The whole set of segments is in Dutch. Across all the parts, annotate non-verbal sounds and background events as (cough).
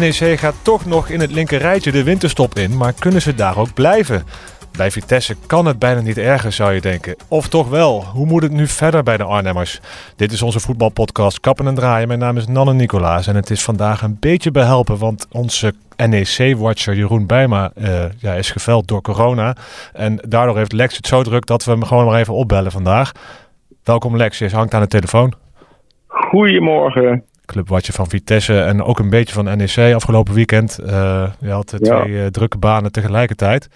NEC gaat toch nog in het linkerrijtje de winterstop in, maar kunnen ze daar ook blijven? Bij Vitesse kan het bijna niet erger, zou je denken. Of toch wel? Hoe moet het nu verder bij de Arnhemmers? Dit is onze voetbalpodcast Kappen en Draaien. Mijn naam is Nanne Nicolaas en het is vandaag een beetje behelpen, want onze NEC-watcher Jeroen Bijma uh, ja, is geveld door corona. En daardoor heeft Lex het zo druk dat we hem gewoon maar even opbellen vandaag. Welkom Lex, je hangt aan de telefoon. Goedemorgen clubwatje van Vitesse en ook een beetje van NEC afgelopen weekend. Uh, je had twee uh, drukke banen tegelijkertijd.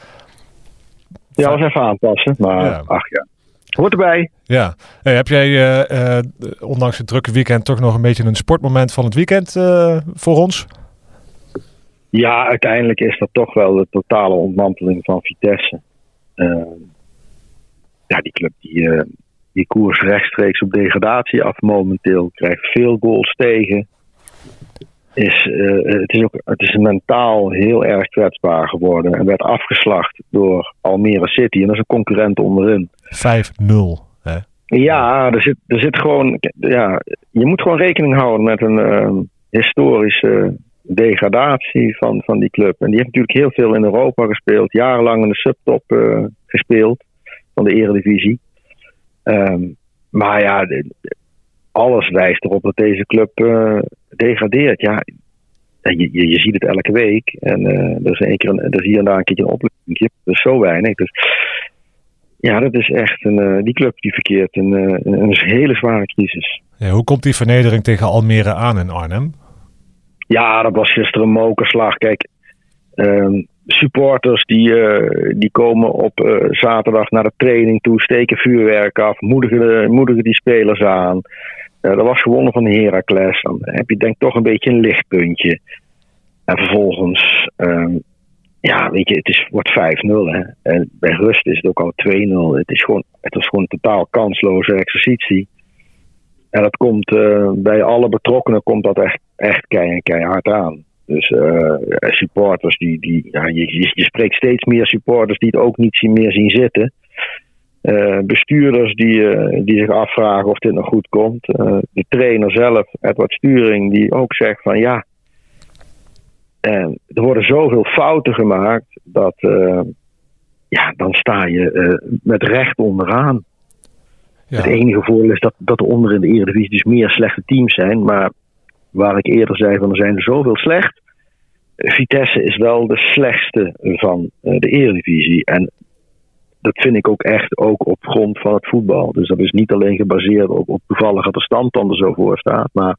Ja, was even aanpassen, maar ja. ach ja. Hoort erbij. Ja. Hey, heb jij uh, ondanks het drukke weekend toch nog een beetje een sportmoment van het weekend voor ons? Ja, uiteindelijk is dat toch wel de totale ontmanteling van Vitesse. ja, die club die, die koers rechtstreeks op degradatie af momenteel. Krijgt veel goals tegen. Is, uh, het, is ook, het is mentaal heel erg kwetsbaar geworden. En werd afgeslacht door Almere City. En dat is een concurrent onderin. 5-0. Hè? Ja, er zit, er zit gewoon. Ja, je moet gewoon rekening houden met een uh, historische degradatie van, van die club. En die heeft natuurlijk heel veel in Europa gespeeld. Jarenlang in de subtop uh, gespeeld. Van de Eredivisie. Um, maar ja, alles wijst erop dat deze club uh, degradeert. Ja, je, je, je, ziet het elke week. En uh, er, is een keer een, er is hier en daar een keertje een opleiding. Dat is zo weinig. Dus ja, dat is echt een, uh, die club die verkeert in een hele zware crisis. Ja, hoe komt die vernedering tegen Almere aan in Arnhem? Ja, dat was gisteren een mokerslag. Kijk, um, supporters die, uh, die komen op uh, zaterdag naar de training toe, steken vuurwerk af, moedigen, moedigen die spelers aan. Uh, dat was gewonnen van Heracles. Dan heb je denk ik toch een beetje een lichtpuntje. En vervolgens, um, ja, weet je, het is, wordt 5-0. Hè. En bij rust is het ook al 2-0. Het, is gewoon, het was gewoon een totaal kansloze exercitie. En dat komt bij alle betrokkenen komt dat echt, echt keihard aan. Dus uh, supporters, die, die, ja, je, je spreekt steeds meer supporters die het ook niet meer zien zitten. Uh, bestuurders die, uh, die zich afvragen of dit nog goed komt. de trainer zelf, Edward Sturing, die ook zegt van ja. En er worden zoveel fouten gemaakt dat ja, dan sta je met recht onderaan. Ja. Het enige voordeel is dat, dat er onder in de Eredivisie dus meer slechte teams zijn. Maar waar ik eerder zei van er zijn er zoveel slecht. Vitesse is wel de slechtste van uh, de Eredivisie. En dat vind ik ook echt ook op grond van het voetbal. Dus dat is niet alleen gebaseerd op, op toevallig dat de stand dan er zo voor staat. Maar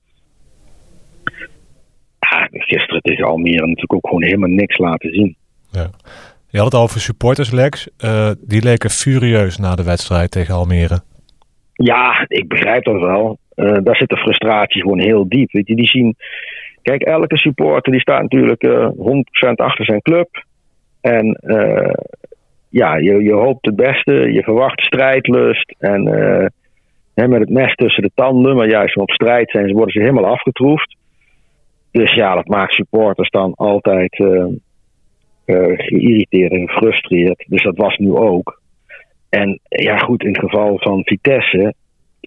ja, gisteren tegen Almere natuurlijk ook gewoon helemaal niks laten zien. Ja. Je had het over supporters, Lex. Uh, die leken furieus na de wedstrijd tegen Almere. Ja, ik begrijp dat wel. Uh, daar zit de frustratie gewoon heel diep. Weet je, die zien. Kijk, elke supporter die staat natuurlijk uh, eh, 100% achter zijn club. En uh, ja, je, je hoopt het beste, je verwacht strijdlust. En hè, met het mes tussen de tanden, maar juist op strijd zijn worden ze helemaal afgetroefd. Dus ja, dat maakt supporters dan altijd geïrriteerd en gefrustreerd. Dus dat was nu ook. En ja, goed, in het geval van Vitesse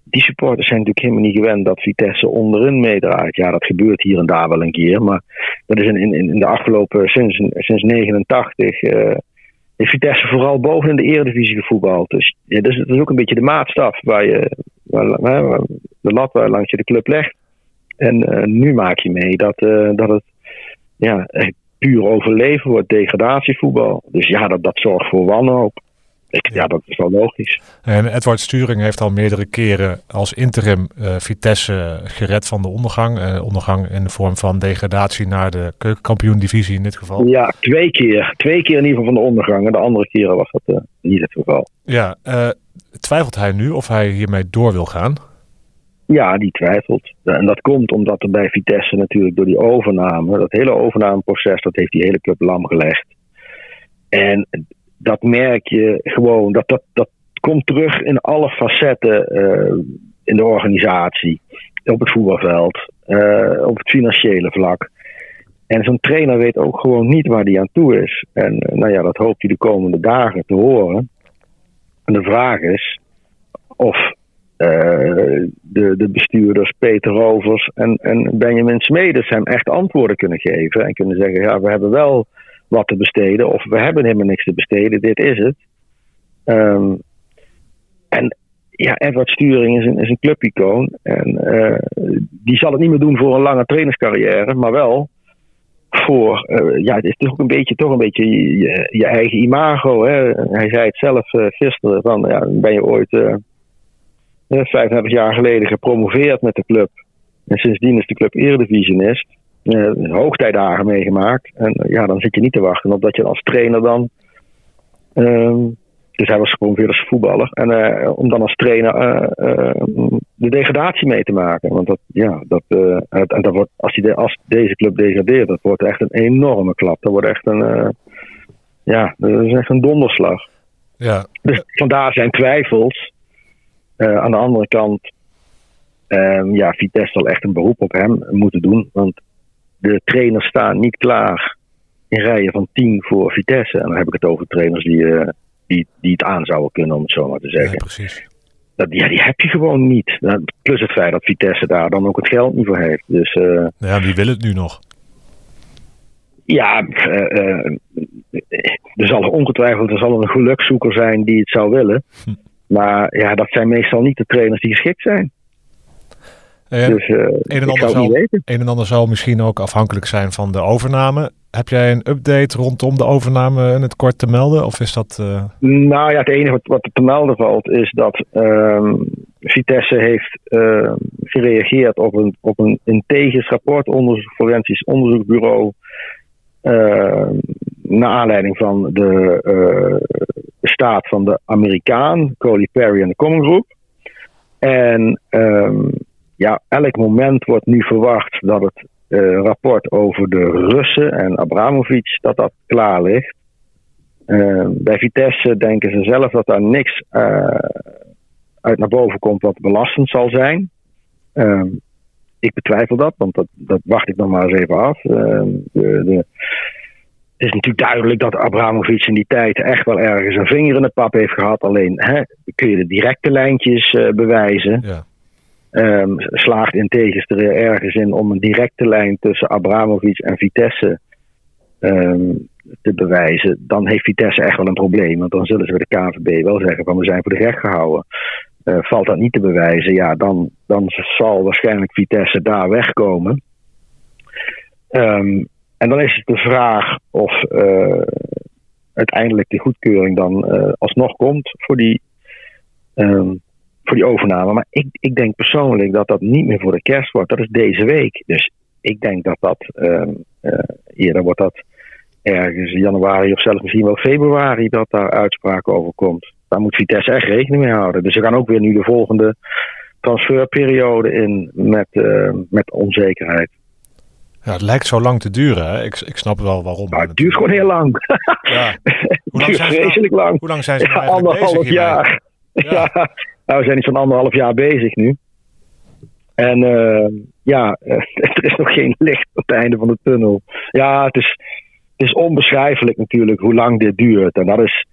die supporters zijn natuurlijk helemaal niet gewend dat Vitesse onderin meedraait. Ja, dat gebeurt hier en daar wel een keer. Maar dat is in, in, in de afgelopen, sinds, sinds 89, uh, eh, is Vitesse vooral boven in de eredivisie gevoetbald. Dus ja, dat, is, ook een beetje de maatstaf waar je, de lat waar langs je de club legt. En uh, nu maak je mee dat, uh, dat het ja, puur overleven wordt, degradatievoetbal. Dus ja, dat, dat zorgt voor wanhoop. Ik, ja, dat is wel logisch. En Edward Sturing heeft al meerdere keren als interim uh, Vitesse gered van de ondergang. Uh, ondergang in de vorm van degradatie naar de keukenkampioen-divisie in dit geval. Ja, twee keer. Twee keer in ieder geval van de ondergang. En de andere keren was dat uh, niet het geval. Ja, twijfelt hij nu of hij hiermee door wil gaan? Ja, die twijfelt. En dat komt omdat er bij Vitesse natuurlijk door die overname, dat hele overnameproces, dat heeft die hele club lam gelegd. En dat merk je gewoon, dat, dat, dat komt terug in alle facetten uh, in de organisatie, op het voetbalveld, uh, op het financiële vlak. En zo'n trainer weet ook gewoon niet waar hij aan toe is. En uh, nou ja, dat hoopt hij de komende dagen te horen. En de vraag is of de, de bestuurders Peter Rovers en, en Benjamin Smedes hem echt antwoorden kunnen geven. En kunnen zeggen, ja, we hebben wel wat te besteden. Of we hebben helemaal niks te besteden, dit is het. Um, en ja, Edward Sturing is een, is een clubicoon. En uh, die zal het niet meer doen voor een lange trainerscarrière, maar wel voor, uh, ja, het is toch een beetje, toch een beetje je, je eigen imago. Hè? Hij zei het zelf uh, gisteren, van ben je ooit 35 jaar geleden gepromoveerd met de club. En sindsdien is de club eredivisionist. Uh, hoogtijdagen meegemaakt. En ja, dan zit je niet te wachten op dat je als trainer dan ehm, dus hij was gewoon weer als voetballer. En uh, om dan als trainer de degradatie mee te maken. Want dat, ja, dat, en dat wordt, als, die de, als deze club degradeert, dat wordt echt een enorme klap. Dat wordt echt een, ja, dat is echt een donderslag. Ja. Dus vandaar zijn twijfels. aan de andere kant, ehm, ja, Vitesse zal echt een beroep op hem moeten doen. Want de trainers staan niet klaar in rijen van tien voor Vitesse. En dan heb ik het over trainers die die, die het aan zouden kunnen, om het zo maar te zeggen. Ja, precies. Dat, ja, die heb je gewoon niet. Plus het feit dat Vitesse daar dan ook het geld niet voor heeft. Dus, uh, ja, wie wil het nu nog? Ja, uh, er zal ongetwijfeld er zal een gelukzoeker zijn die het zou willen. Hm. Maar ja, dat zijn meestal niet de trainers die geschikt zijn. Ja, dus, een, en ander zal, een en ander zal misschien ook afhankelijk zijn van de overname. Heb jij een update rondom de overname in het kort te melden? Of is dat. Uh... Nou ja, het enige wat, wat te melden valt is dat uh, Vitesse heeft uh, gereageerd op een, op een integes rapport, onderzoek, forensisch onderzoekbureau. Ehm, naar aanleiding van de uh, staat van de Amerikaan, Coley Perry en de Common Group. En um, ja, elk moment wordt nu verwacht dat het uh, rapport over de Russen en Abramovic, dat dat klaar ligt. Uh, bij Vitesse denken ze zelf dat daar niks uh, uit naar boven komt wat belastend zal zijn. Ehm, ik betwijfel dat, want dat, dat, wacht ik nog maar eens even af. Ehm, het is natuurlijk duidelijk dat Abramovic in die tijd echt wel ergens een vinger in de pap heeft gehad. Alleen hè, kun je de directe lijntjes bewijzen. Ja um, slaagt in tegenstelling ergens in om een directe lijn tussen Abramovic en Vitesse um, te bewijzen, dan heeft Vitesse echt wel een probleem. Want dan zullen ze bij de KVB wel zeggen van we zijn voor de recht gehouden. Uh, valt dat niet te bewijzen, ja, dan, dan zal waarschijnlijk Vitesse daar wegkomen. Um, en dan is het de vraag of uh, uiteindelijk de goedkeuring dan uh, alsnog komt voor die voor die overname. Maar ik, ik denk persoonlijk dat dat niet meer voor de kerst wordt. Dat is deze week. Dus ik denk dat dat uh, uh, eerder wordt dat ergens januari of zelfs misschien wel februari dat daar uitspraak over komt. Daar moet Vitesse echt rekening mee houden. Dus we gaan ook weer nu de volgende transferperiode in met, uh, met onzekerheid. Ja, het lijkt zo lang te duren. Hè? Ik, ik snap wel waarom. Maar het duurt gewoon heel lang. Ja. (laughs) Hoe lang zijn ze vreselijk lang. Hoe lang zijn ze ja, nou anderhalf jaar. Ja. ja. Nou, we zijn iets van anderhalf jaar bezig nu. En uh, ja, (laughs) er is nog geen licht op het einde van de tunnel. Ja, het is, het is onbeschrijfelijk natuurlijk hoe lang dit duurt. En dat is,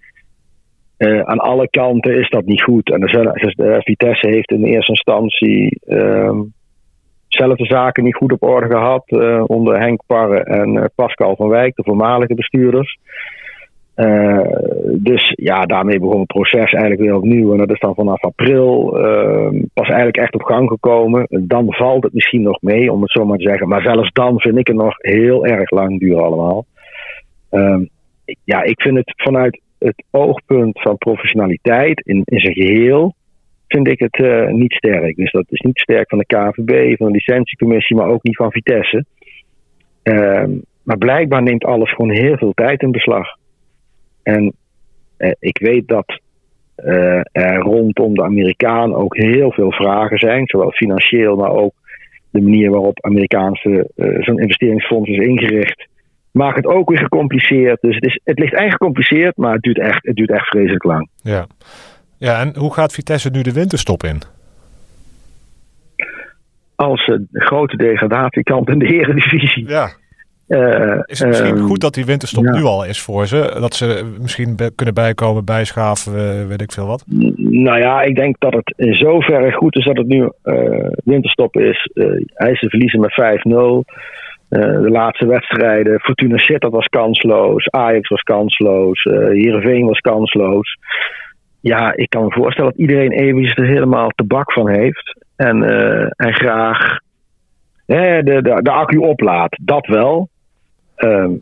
uh, aan alle kanten is dat niet goed. En de, de Vitesse heeft in eerste instantie uh, zelf de zaken niet goed op orde gehad. Uh, onder Henk Parre en Pascal van Wijk, de voormalige bestuurders. Uh, dus ja, daarmee begon het proces eigenlijk weer opnieuw. En dat is dan vanaf april uh, pas eigenlijk echt op gang gekomen. Dan valt het misschien nog mee, om het zo maar te zeggen. Maar zelfs dan vind ik het nog heel erg lang duren allemaal. Uh, ja, ik vind het vanuit het oogpunt van professionaliteit in, in zijn geheel vind ik het uh, niet sterk. Dus dat is niet sterk van de KVB, van de licentiecommissie, maar ook niet van Vitesse. Ehm, maar blijkbaar neemt alles gewoon heel veel tijd in beslag. En eh, ik weet dat er rondom de Amerikaan ook heel veel vragen zijn, zowel financieel, maar ook de manier waarop Amerikaanse zo'n investeringsfonds is ingericht, maakt het ook weer gecompliceerd. Dus het, is, het ligt eigenlijk gecompliceerd, maar het duurt echt, het duurt echt vreselijk lang. Ja. ja, en hoe gaat Vitesse nu de winterstop in? Als een grote degradatiekant in de Eredivisie. Ja. Uh, is het misschien uh, goed dat die winterstop nu al is voor ze? Dat ze misschien kunnen bijkomen, bijschaven, uh, weet ik veel wat? Nou ja, ik denk dat het in zoverre goed is dat het nu winterstop is. hij ze verliezen met 5-0. de laatste wedstrijden, Fortuna Sittard was kansloos, Ajax was kansloos, uh, Heerenveen was kansloos. Ja, ik kan me voorstellen dat iedereen eventjes er helemaal te bak van heeft. En, en graag de, de, de accu oplaat. Dat wel. Ehm,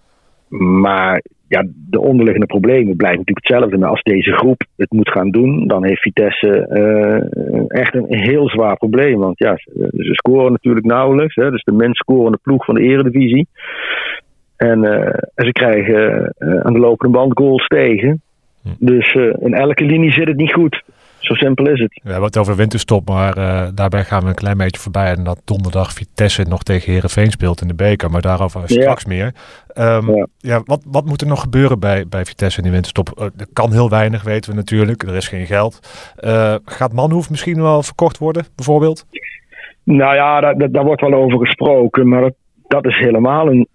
maar ja, de onderliggende problemen blijven natuurlijk hetzelfde. Maar als deze groep het moet gaan doen, dan heeft Vitesse uh, echt een heel zwaar probleem. Want ja, ze, scoren natuurlijk nauwelijks. Hè, dus de minst scorende ploeg van de eredivisie. En, uh, en ze krijgen uh, aan de lopende band goals tegen. Hm. Dus in elke linie zit het niet goed. Zo simpel is het. We hebben het over winterstop, maar uh, daarbij gaan we een klein beetje voorbij. En dat donderdag Vitesse nog tegen Herenveen speelt in de beker. Maar daarover straks meer. Um, ja. ja. wat, wat moet er nog gebeuren bij, bij Vitesse in die winterstop? Uh, er kan heel weinig, weten we natuurlijk. Er is geen geld. Uh, gaat Manhoef misschien wel verkocht worden, bijvoorbeeld? Nou ja, daar, daar wordt wel over gesproken. Maar dat, dat is helemaal een...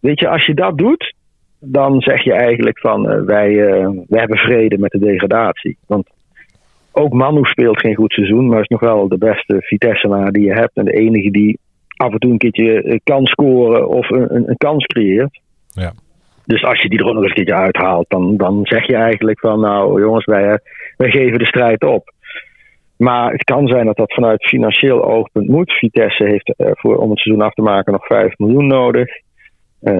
Weet je, als je dat doet, dan zeg je eigenlijk van wij, wij hebben vrede met de degradatie. Want ook Manu speelt geen goed seizoen, maar is nog wel de beste Vitesse die je hebt. En de enige die af en toe een keertje eh, kan scoren of een, een, een kans creëert. Ja. Dus als je die er ook nog eens een keertje uithaalt, dan, dan zeg je eigenlijk van nou jongens, wij, eh, wij geven de strijd op. Maar het kan zijn dat dat vanuit financieel oogpunt moet. Vitesse heeft uh, voor, om het seizoen af te maken nog 5 miljoen nodig. Uh,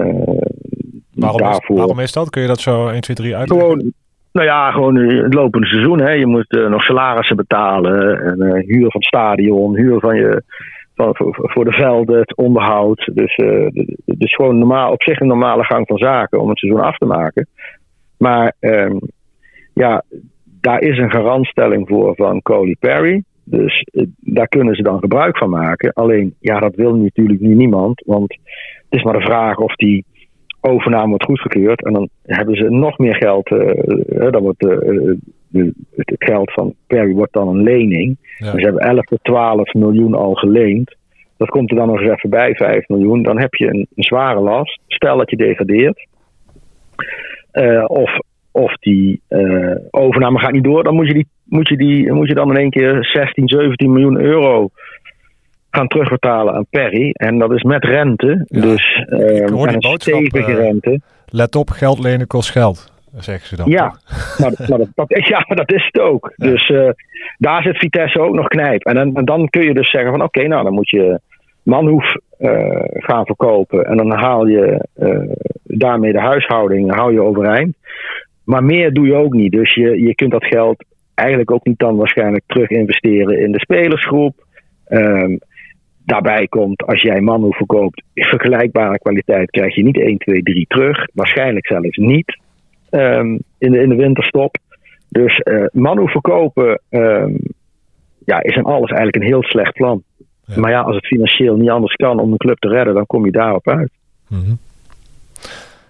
waarom, daarvoor... is, waarom is dat? Kun je dat zo 1, 2, 3 uitleggen? Gewoon, nou ja, gewoon het lopende seizoen. Hè. Je moet uh, nog salarissen betalen, en, uh, huur van het stadion, huur van je, van, voor, de velden, het onderhoud. Dus, uh, dus gewoon normaal, op zich een normale gang van zaken om het seizoen af te maken. Maar um, ja, daar is een garantstelling voor van Coley Perry. Dus daar kunnen ze dan gebruik van maken. Alleen, ja, dat wil natuurlijk nu niemand. Want het is maar de vraag of die overname wordt goedgekeurd. En dan hebben ze nog meer geld. Uh, dan wordt uh, het geld van Perry wordt dan een lening. Ja. Dus ze hebben 11 tot 12 miljoen al geleend. Dat komt er dan nog eens even bij, 5 miljoen. Dan heb je een, een zware last. Stel dat je degradeert. of, of die overname gaat niet door. Dan moet je, die, moet, je die, moet je dan in één keer 16, 17 miljoen euro gaan terugbetalen aan Perry. En dat is met rente. Ja. Dus uh, een stevige uh, rente. Let op, geld lenen kost geld. Zeggen ze dan. Ja, (laughs) maar, maar dat, dat, ja, dat is het ook. Ja. Dus uh, daar zit Vitesse ook nog knijp. En dan, en dan kun je dus zeggen van oké, okay, nou dan moet je Manhoef gaan verkopen. En dan haal je daarmee de huishouding hou je overeind. Maar meer doe je ook niet. Dus je, je kunt dat geld eigenlijk ook niet dan waarschijnlijk terug investeren in de spelersgroep. Um, Daarbij komt, als jij Manu verkoopt, vergelijkbare kwaliteit krijg je niet 1, 2, 3 terug. Waarschijnlijk zelfs niet um, in, de, in de winterstop. Dus uh, Manu verkopen um, ja, is in alles eigenlijk een heel slecht plan. Ja. Maar ja, als het financieel niet anders kan om een club te redden, dan kom je daarop uit. Mm -hmm.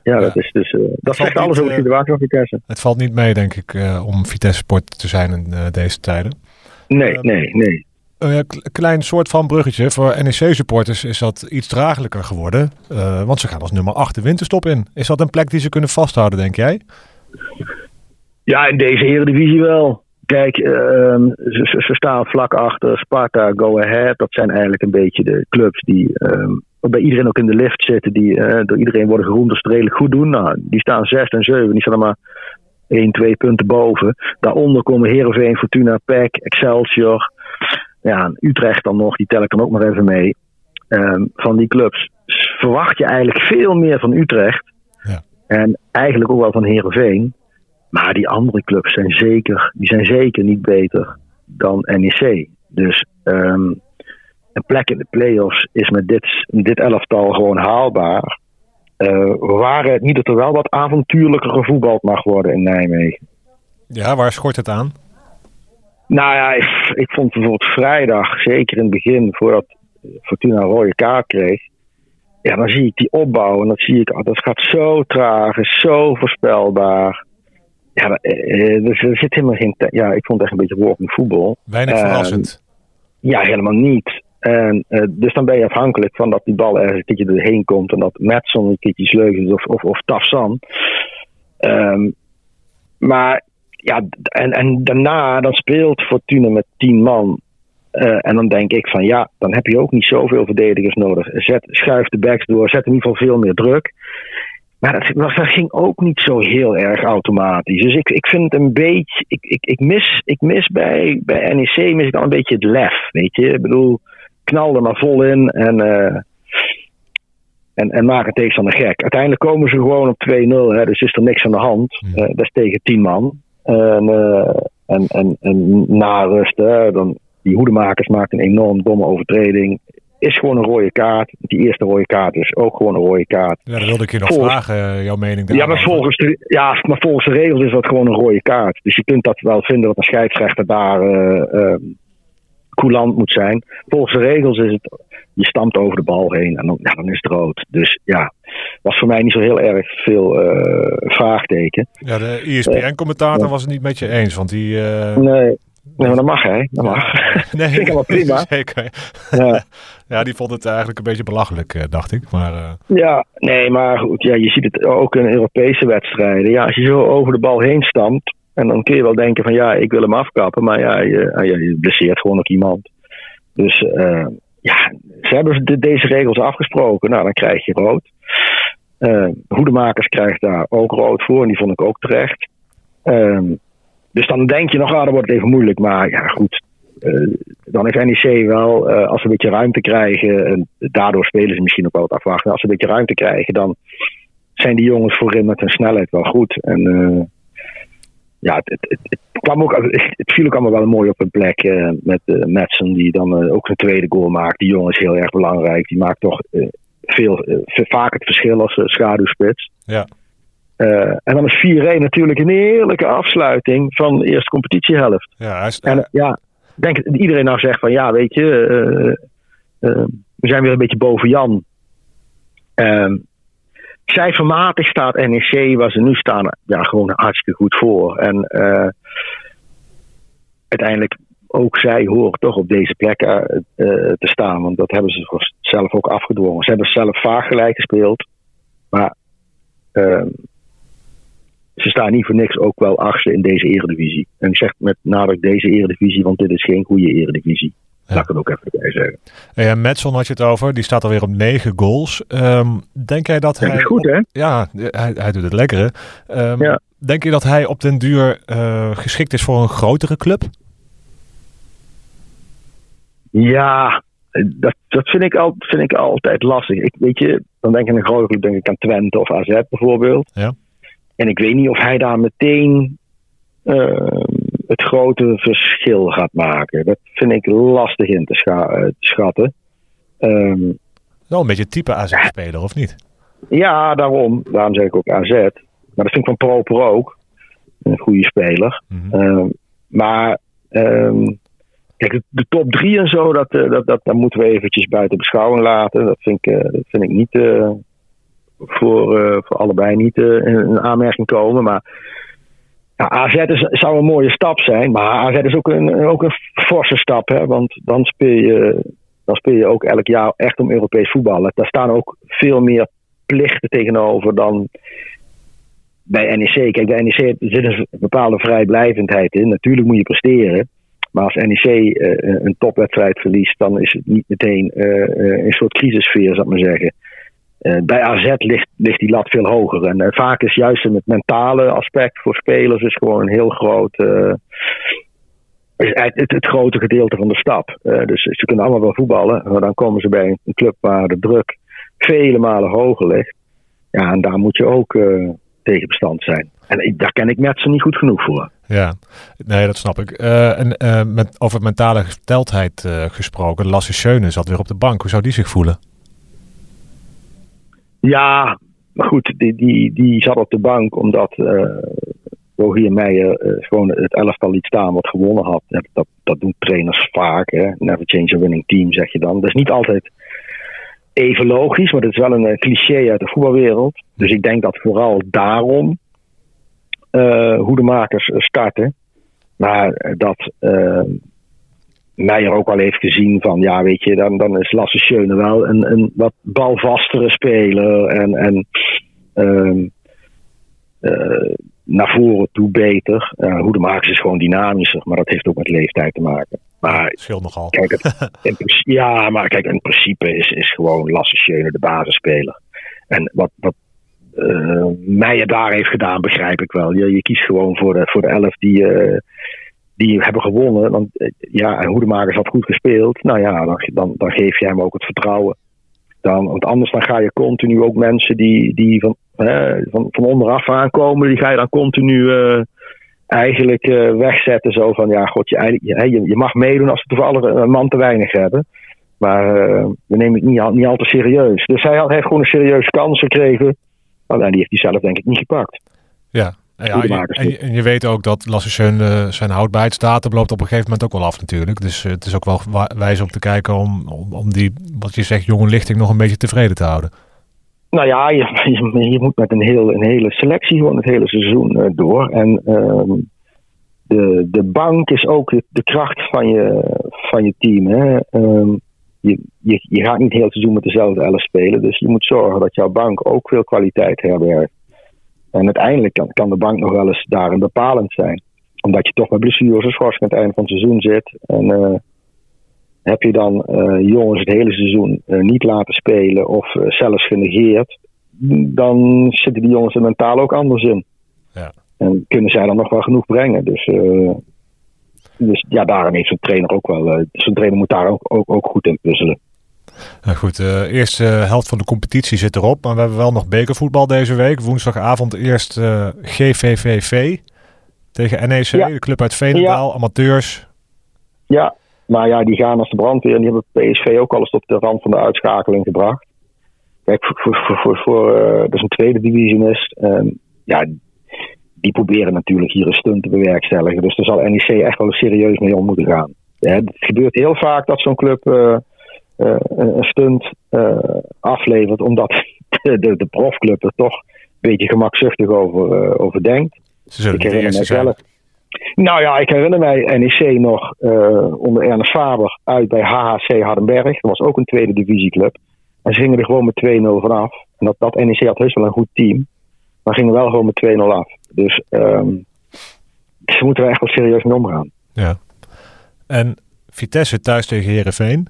Ja, ja, dat is dus. Uh, dat zegt alles over de situatie van Vitesse. Het valt niet mee, denk ik, uh, om Vitesse Sport te zijn in uh, deze tijden. Nee, nee, nee een klein soort van bruggetje. Voor NEC-supporters is dat iets draaglijker geworden. Uh, want ze gaan als nummer 8 de winterstop in. Is dat een plek die ze kunnen vasthouden, denk jij? Ja, in deze Eredivisie wel. Kijk, uh, ze, staan vlak achter Sparta, Go Ahead. Dat zijn eigenlijk een beetje de clubs die uh, bij iedereen ook in de lift zitten. Die uh, door iedereen worden geroemd als het redelijk goed doen. Nou, die staan 6 en 7. Die staan er maar 1, 2 punten boven. Daaronder komen Heerenveen, Fortuna, PEC, Excelsior ja, Utrecht dan nog, die tel ik dan ook nog even mee. Um, van die clubs verwacht je eigenlijk veel meer van Utrecht. Ja. En eigenlijk ook wel van Herenveen. Maar die andere clubs zijn zeker, die zijn zeker niet beter dan NEC. Dus um, een plek in de play-offs is met dit, dit elftal gewoon haalbaar. Uh, waren het niet dat er wel wat avontuurlijker gevoetbald mag worden in Nijmegen. Ja, waar schort het aan? Nou ja, ik, ik vond bijvoorbeeld vrijdag, zeker in het begin, voordat Fortuna een rode kaart kreeg. Ja, dan zie ik die opbouw en dat zie ik, oh, dat gaat zo traag, is zo voorspelbaar. Ja, er, er zit helemaal geen. Ja, ik vond het echt een beetje walking voetbal. Weinig verrassend. Ja, helemaal niet. En, uh, dus dan ben je afhankelijk van dat die bal ergens een keertje doorheen komt en dat Metson een keertje sleutelt of, of, of Tafsan. Um, maar ja, en, en daarna dan speelt Fortuna met tien man. Uh, en dan denk ik van ja, dan heb je ook niet zoveel verdedigers nodig. Zet, schuif de backs door, zet in ieder geval veel meer druk. Maar dat, dat ging ook niet zo heel erg automatisch. Dus ik, ik vind het een beetje. Ik, ik, ik, mis, ik mis bij, bij NEC mis ik dan een beetje het lef. Weet je, ik bedoel, knal er maar vol in en, uh, en, en maak het tegenstander gek. Uiteindelijk komen ze gewoon op 2-0, dus is er niks aan de hand. Uh, dat is tegen 10 man. En, uh, en, en, en na rust, hè, dan, die hoedemakers maakt een enorm domme overtreding. Is gewoon een rode kaart. Die eerste rode kaart is ook gewoon een rode kaart. Ja, dat wilde ik je nog volgens, vragen, jouw mening Ja maar, volgens de, ja, maar volgens de regels is dat gewoon een rode kaart. Dus je kunt dat wel vinden dat een scheidsrechter daar uh, coulant moet zijn. Volgens de regels is het, je stamt over de bal heen en dan, ja, dan is het rood. Dus ja, was voor mij niet zo heel erg veel uh, vraagteken. Ja, de ESPN-commentator was het niet met je eens, want die... Uh... Nee, Nee, maar dat mag hè. Dat mag. (laughs) Nee, vind ik wel prima. (laughs) Zeker. Ja. ja, die vond het eigenlijk een beetje belachelijk, dacht ik. Maar, uh... Ja, nee, maar goed. Ja, je ziet het ook in Europese wedstrijden. Ja, als je zo over de bal heen stamt. En dan kun je wel denken van ja, ik wil hem afkappen. Maar ja, je, je blesseert gewoon nog iemand. Dus uh, ja, ze hebben de, deze regels afgesproken. Nou, dan krijg je rood. Uh, hoedemakers krijgt daar ook rood voor. En die vond ik ook terecht. Uh, dus dan denk je nog, ah, dan wordt het even moeilijk. Maar ja, goed. Uh, dan heeft NEC wel, uh, als ze een beetje ruimte krijgen, en daardoor spelen ze misschien ook wel wat afwachten. Als ze een beetje ruimte krijgen, dan zijn die jongens voorin met hun snelheid wel goed. En ja, het, het, het, kwam ook, (laughs) het viel ook allemaal wel mooi op een plek met uh, Madsen, die dan ook een tweede goal maakt. Die jongen is heel erg belangrijk. Die maakt toch veel, vaak het verschil als schaduwspits. Ja. Uh, en dan is 4-1 natuurlijk een heerlijke afsluiting van de eerste competitiehelft. Ja, is, en ja, denk iedereen nou zegt van ja, weet je, uh, uh, we zijn weer een beetje boven Jan. Ehm, cijfermatig staat NEC, waar ze nu staan, ja, gewoon hartstikke goed voor. En uiteindelijk ook zij horen toch op deze plek te staan, want dat hebben ze zelf ook afgedwongen. Ze hebben zelf vaak gelijk gespeeld, maar ehm, ze staan niet voor niks ook wel achtste in deze eredivisie. En ik zeg met nadruk deze eredivisie, want dit is geen goede eredivisie. Ja. Laat ik het ook even bij zeggen. Ja, Metson had je het over. Die staat alweer op negen goals. Um, denk jij dat, dat hij... Is goed, hè? Ja, hij, hij doet het lekker, um, ja. Denk je dat hij op den duur uh, geschikt is voor een grotere club? Ja, dat, dat vind, ik al, vind ik altijd lastig. Ik, weet je, dan denk ik aan een grote club, denk ik aan Twente of AZ bijvoorbeeld. Ja. En ik weet niet of hij daar meteen uh, het grote verschil gaat maken. Dat vind ik lastig in te, scha te schatten. Um, Wel een beetje type AZ-speler, of niet? Ja, daarom. Daarom zeg ik ook AZ. Maar dat vind ik van Proper ook. Een goede speler. Mm -hmm. um, maar um, kijk, de, top drie en zo, dat, dat, dat, dat moeten we eventjes buiten beschouwing laten. Dat vind ik, uh, dat vind ik niet... Uh, voor, uh, voor allebei niet uh, in aanmerking komen. Maar ja, AZ zou een mooie stap zijn. Maar AZ is ook een, ook een forse stap. Hè? Want dan speel, je, dan speel je ook elk jaar echt om Europees voetballen. Daar staan ook veel meer plichten tegenover dan bij NEC. Kijk, bij NEC zit een bepaalde vrijblijvendheid in. Natuurlijk moet je presteren. Maar als NEC uh, een topwedstrijd verliest, dan is het niet meteen uh, een soort crisissfeer, zou ik maar zeggen. Uh, bij AZ ligt, ligt die lat veel hoger. En uh, vaak is juist het mentale aspect voor spelers is gewoon een heel groot. Uh, is het, het, grote gedeelte van de stap. dus ze kunnen allemaal wel voetballen, maar dan komen ze bij een club waar de druk vele malen hoger ligt. Ja, en daar moet je ook tegen bestand zijn. En daar ken ik Metsen niet goed genoeg voor. Ja, nee, dat snap ik. en met, over mentale gesteldheid gesproken, Lasse Schöne zat weer op de bank. Hoe zou die zich voelen? Ja, maar goed, die, die, die zat op de bank omdat uh, Rogier Meijer uh, gewoon het elftal liet staan wat gewonnen had. Dat, dat doen trainers vaak. Hè? Never change a winning team, zeg je dan. Dat is niet altijd even logisch, maar dat is wel een cliché uit de voetbalwereld. Dus ik denk dat vooral daarom uh, hoedemakers starten. Maar dat Meijer ook al heeft gezien van, ja, weet je, dan, dan is Lasse Schöne wel een, een wat balvastere speler. En, en uh, uh, naar voren toe beter. Uh, Hoedemakers is gewoon dynamischer, maar dat heeft ook met leeftijd te maken. Maar, Scheelt nogal. Kijk, het, (laughs) in, ja, maar kijk, in principe is, is gewoon Lasse Schöne de basisspeler. En wat, wat uh, Meijer daar heeft gedaan, begrijp ik wel. Je, je kiest gewoon voor de, voor de elf die, uh, die hebben gewonnen. Want ja, en Hoedemakers had goed gespeeld. Nou ja, dan, dan, geef je hem ook het vertrouwen. Dan, want anders dan ga je continu ook mensen die, die van, hè, van, van onderaf aankomen, die ga je dan continu uh, eigenlijk uh, wegzetten. Zo van ja, god, je, je, je mag meedoen als we toevallig een man te weinig hebben. Maar we nemen het niet, niet al te serieus. Dus hij heeft gewoon een serieuze kans gekregen. Nou, en die heeft hij zelf denk ik niet gepakt. Ja, ja, en, je, en, je weet ook dat Lasse uh, zijn houdbaarheidsdatum loopt op een gegeven moment ook wel af natuurlijk. Dus uh, het is ook wel wijs om te kijken om, om, om, die, wat je zegt, jonge lichting nog een beetje tevreden te houden. Nou ja, je, (laughs) je, je moet met een, heel, een hele selectie gewoon het hele seizoen uh, door. En de, de bank is ook de, de, kracht van je, van je team. Hè? Um, je, je, je gaat niet heel het seizoen met dezelfde elf spelen. Dus je moet zorgen dat jouw bank ook veel kwaliteit herbergt. En uiteindelijk kan, kan de bank nog wel eens daarin bepalend zijn. Omdat je toch met blessures en schorsing aan het einde van het seizoen zit. En uh, heb je dan uh, jongens het hele seizoen uh, niet laten spelen of zelfs genegeerd. Dan zitten die jongens er mentaal ook anders in. Ja. En kunnen zij dan nog wel genoeg brengen. Dus, dus ja, daarin heeft zo'n trainer ook wel. zo'n trainer moet daar ook, ook, ook goed in puzzelen. Nou goed, de uh, eerste helft van de competitie zit erop. Maar we hebben wel nog bekervoetbal deze week. Woensdagavond eerst uh, GVVV tegen NEC, ja. de club uit Veenendaal, ja. amateurs. Ja, maar ja, die gaan als de brandweer. En die hebben PSV ook al eens op de rand van de uitschakeling gebracht. Kijk, voor, voor, voor, voor uh, dat is een tweede divisionist. Um, ja, die proberen natuurlijk hier een stunt te bewerkstelligen. Dus daar zal NEC echt wel serieus mee om moeten gaan. Ja, het gebeurt heel vaak dat zo'n club uh, een stunt uh, aflevert, omdat de, (laughs) de, de, profclub er toch een beetje gemakzuchtig over, uh, over denkt. Ze zullen ik herinner mij zelf. Nou ja, ik herinner mij NEC nog onder Ernest Faber uit bij HHC Hardenberg. Dat was ook een tweede divisieclub. En ze gingen er gewoon met 2-0 vanaf. En dat, dat NEC had heus wel een goed team. Maar gingen wel gewoon met 2-0 af. Dus um, ze moeten er echt wel serieus mee omgaan. Ja. En Vitesse thuis tegen Herenveen.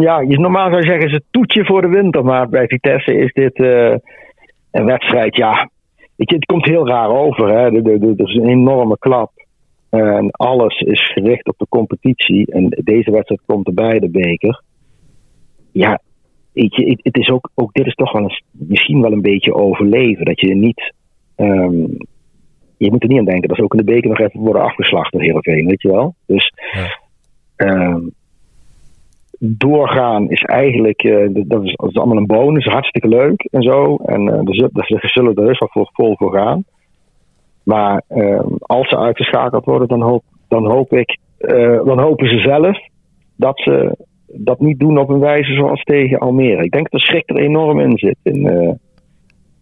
Ja, je, normaal zou je zeggen, is het toetje voor de winter. Maar bij Vitesse is dit uh, een wedstrijd, ja. Weet je, het komt heel raar over. Hè. Er, is een enorme klap. En alles is gericht op de competitie. En deze wedstrijd komt erbij, de beker. Ja, weet je, het, het is ook, ook dit is toch wel een, misschien wel een beetje overleven. Dat je niet. Um, je moet er niet aan denken dat ze ook in de beker nog even worden afgeslacht door Heerenveen, weet je wel. Dus. Ja. Um, doorgaan is eigenlijk, uh, dat, is, dat, is, allemaal een bonus, hartstikke leuk en zo. En uh, er, er zullen er dus wel voor, vol voor gaan. Maar uh, als ze uitgeschakeld worden, dan hoop, dan hoop ik, dan hopen ze zelf dat ze dat niet doen op een wijze zoals tegen Almere. Ik denk dat de schrik er enorm in zit in,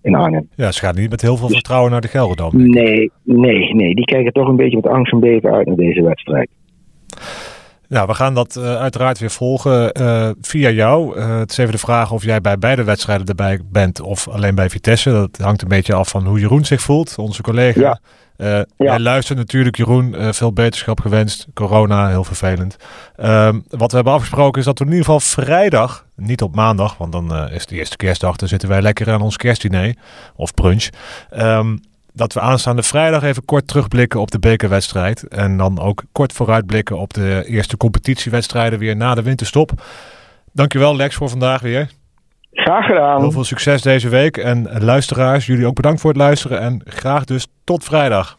in Arnhem. Ja, ze gaan niet met heel veel vertrouwen naar de Gelredam. Nee, nee, nee. Die kijken toch een beetje met angst en beven uit naar deze wedstrijd. Nou, we gaan dat uh, uiteraard weer volgen uh, via jou. Uh, het is even de vraag of jij bij beide wedstrijden erbij bent of alleen bij Vitesse. Dat hangt een beetje af van hoe Jeroen zich voelt, onze collega. Ja. ja. Jij luistert natuurlijk, Jeroen. veel beterschap gewenst. Corona, heel vervelend. Ehm, wat we hebben afgesproken is dat we in ieder geval vrijdag, niet op maandag, want dan is de eerste kerstdag, dan zitten wij lekker aan ons kerstdiner of brunch. Um, dat we aanstaande vrijdag even kort terugblikken op de bekerwedstrijd. En dan ook kort vooruitblikken op de eerste competitiewedstrijden weer na de winterstop. Dankjewel Lex voor vandaag weer. Graag gedaan. Heel veel succes deze week. En luisteraars, jullie ook bedankt voor het luisteren. En graag dus tot vrijdag.